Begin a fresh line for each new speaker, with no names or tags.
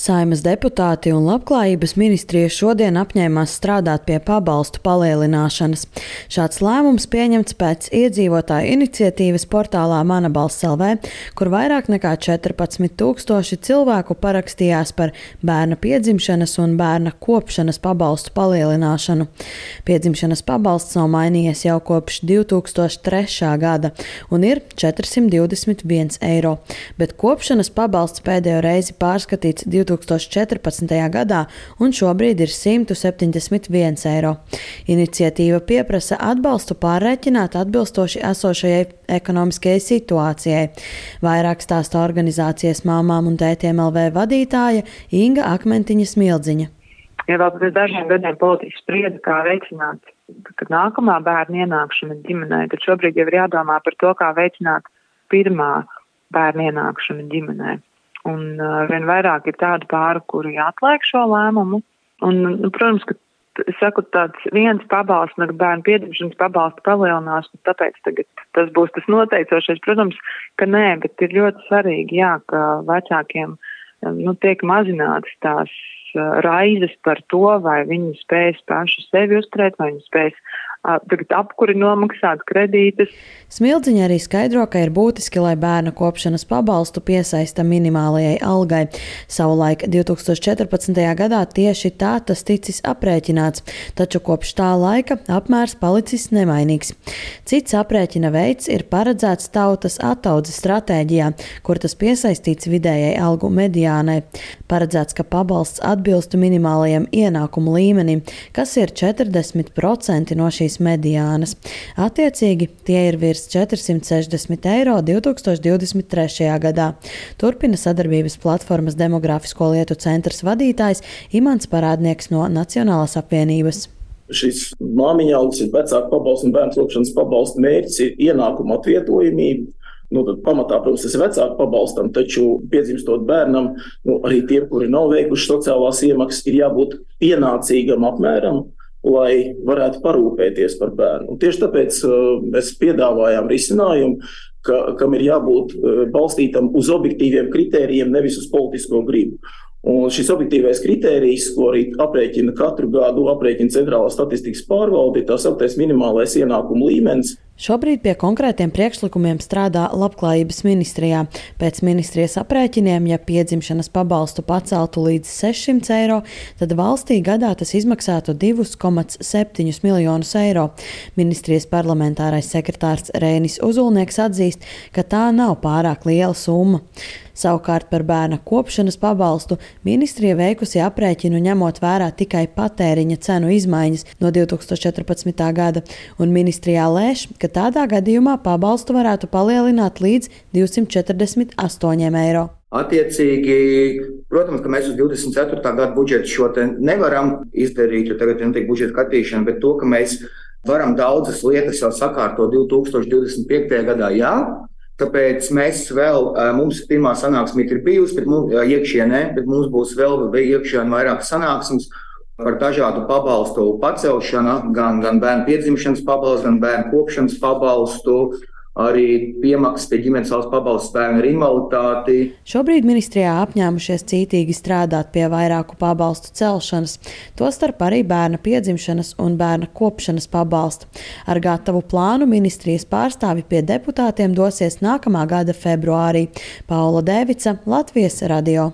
Saimas deputāti un Labklājības ministrija šodien apņēmās strādāt pie pabalstu palielināšanas. Šāds lēmums pieņemts pēc iedzīvotāju iniciatīvas portālā Mana balss LV, kur vairāk nekā 14 tūkstoši cilvēku parakstījās par bērna piedzimšanas un bērna kopšanas pabalstu palielināšanu. Piedzimšanas pabalsts nav mainījies jau kopš 2003. gada un ir 421 eiro, bet kopšanas pabalsts pēdējo reizi pārskatīts 2000. 2014. gadā un šobrīd ir 171 eiro. Iniciatīva pieprasa atbalstu pārreķināt atbilstoši esošajai ekonomiskajai situācijai. Vairāk stāsta organizācijas māmām un tētiem LV vadītāja Inga Akmentiņa Smildziņa.
Ja vēl pirms dažiem gadiem politiķi sprieda, kā veicināt kad nākamā bērna ienākšana ģimenē, tad šobrīd jau ir jādomā par to, kā veicināt pirmā bērna ienākšanu ģimenē. Un vien vairāk ir tādu pāru, kuri atliek šo lēmumu. Un, nu, protams, ka saku, tāds viens pabalsts, no bērnu piedzimšanas pabalsta palielinās, un tāpēc tas būs tas noteicošais. Protams, ka nē, bet ir ļoti svarīgi, jā, ka vecākiem nu, tiek mazinātas tās raizes par to, vai viņi spēs paši sevi uzturēt, vai viņi spēs apkuri nomaksāt kredītus.
Smildziņa arī skaidro, ka ir būtiski, lai bērna kopšanas pabalstu piesaista minimālajai algai. Savulaik 2014. gadā tieši tā tas ticis aprēķināts, taču kopš tā laika apmērs palicis nemainīgs. Cits aprēķina veids ir paredzēts tautas attaudzes stratēģijā, kur tas piesaistīts vidējai algu mediānai. Paredzēts, ka pabalsts atbilstu minimālajam ienākumu līmenim, kas ir 40% no šīs mediānas. Attiecīgi tie ir virs 460 eiro 2023. gadā. Turpina sadarbības platformas Demogrāfisko lietu centrs vadītājs Imants Parādnieks no Nacionālās apvienības
šis māmiņa algas ir vecāku pabalstu un bērnu kopšanas pabalstu mērķis ir ienākuma atvietojamība. Nu, pamatā, protams, tas ir vecāku pabalstam, taču piedzimstot bērnam, nu, arī tiem, kuri nav veikuši sociālās iemaksas, ir jābūt pienācīgam apmēram lai varētu parūpēties par bērnu. Un tieši tāpēc uh, mēs piedāvājām risinājumu, ka, kam ir jābūt uh, balstītam uz objektīviem kritērijiem, nevis uz politisko gribu. Un šis objektīvais kritērijs, ko arī aprēķina katru gadu, aprēķina Centrālā statistikas pārvalde, ir tā sauktais minimālais ienākuma līmenis.
Šobrīd pie konkrētiem priekšlikumiem strādā Labklājības ministrijā. Pēc ministrijas aprēķiniem, ja piedzimšanas pabalstu paceltu līdz 600 eiro, tad valstī gadā tas izmaksātu 2,7 miljonus eiro. Ministrijas parlamentārais sekretārs Rēnis Uzulnieks atzīst, ka tā nav pārāk liela summa. Savukārt par bērna kopšanas pabalstu ministrija veikusi aprēķinu ņemot vērā tikai patēriņa cenu izmaiņas no 2014. gada, un ministrijā lēš, ka tādā gadījumā pabalstu varētu palielināt līdz 248 eiro.
Attiecīgi, protams, ka mēs uz 24. gada budžetu šo nevaram izdarīt, jo tagad ir budžeta skatīšana, bet to, ka mēs varam daudzas lietas jau sakārtot 2025. gadā, jā. Tāpēc mēs vēl, mums pirmā sanāksme ir bijusi, bet mums, iekšienē, bet mums būs vēl iekšienē vairākas sanāksmes par dažādu pabalstu pacelšanu, gan, gan bērnu piedzimšanas pabalstu, gan bērnu kopšanas pabalstu, arī piemaksas pie ģimenes valsts pabalsts bērnu ar invaliditāti.
Šobrīd ministrijā apņēmušies cītīgi strādāt pie vairāku pabalstu celšanas, tostarp arī bērna piedzimšanas un bērna kopšanas pabalstu. Ar gatavu plānu ministrijas pārstāvi pie deputātiem dosies nākamā gada februārī. Paula Devica, Latvijas radio.